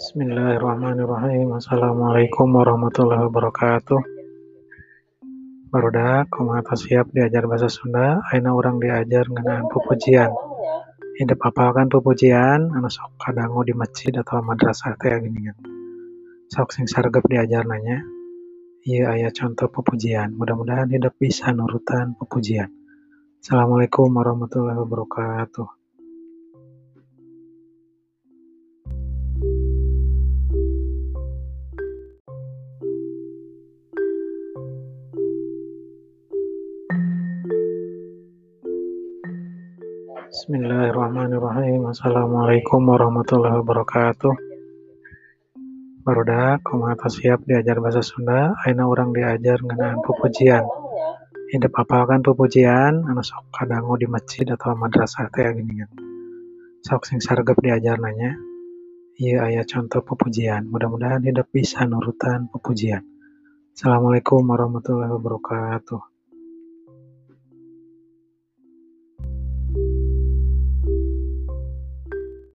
Bismillahirrahmanirrahim. Assalamualaikum warahmatullahi wabarakatuh. Barudak, kumaha siap diajar bahasa Sunda, ayeuna urang diajar ngeunaan pupujian. Hidup apalkan pupujian anu sok kadangu di masjid atau madrasah teh geuningan. Sok sing sargep diajarna nya. Ieu aya contoh pupujian. Mudah-mudahan hidup bisa nurutan pupujian. Assalamualaikum warahmatullahi wabarakatuh. Bismillahirrahmanirrahim. Assalamualaikum warahmatullahi wabarakatuh. Barudak, kumaha siap diajar bahasa Sunda, ayeuna urang diajar ngeunaan pupujian. Hidup apalkan pupujian anu sok kadangu di masjid atau madrasah teh geuningan. Sok sing sargep diajarna nya. Ieu aya contoh pupujian. Mudah-mudahan hidup bisa nurutan pupujian. Assalamualaikum warahmatullahi wabarakatuh.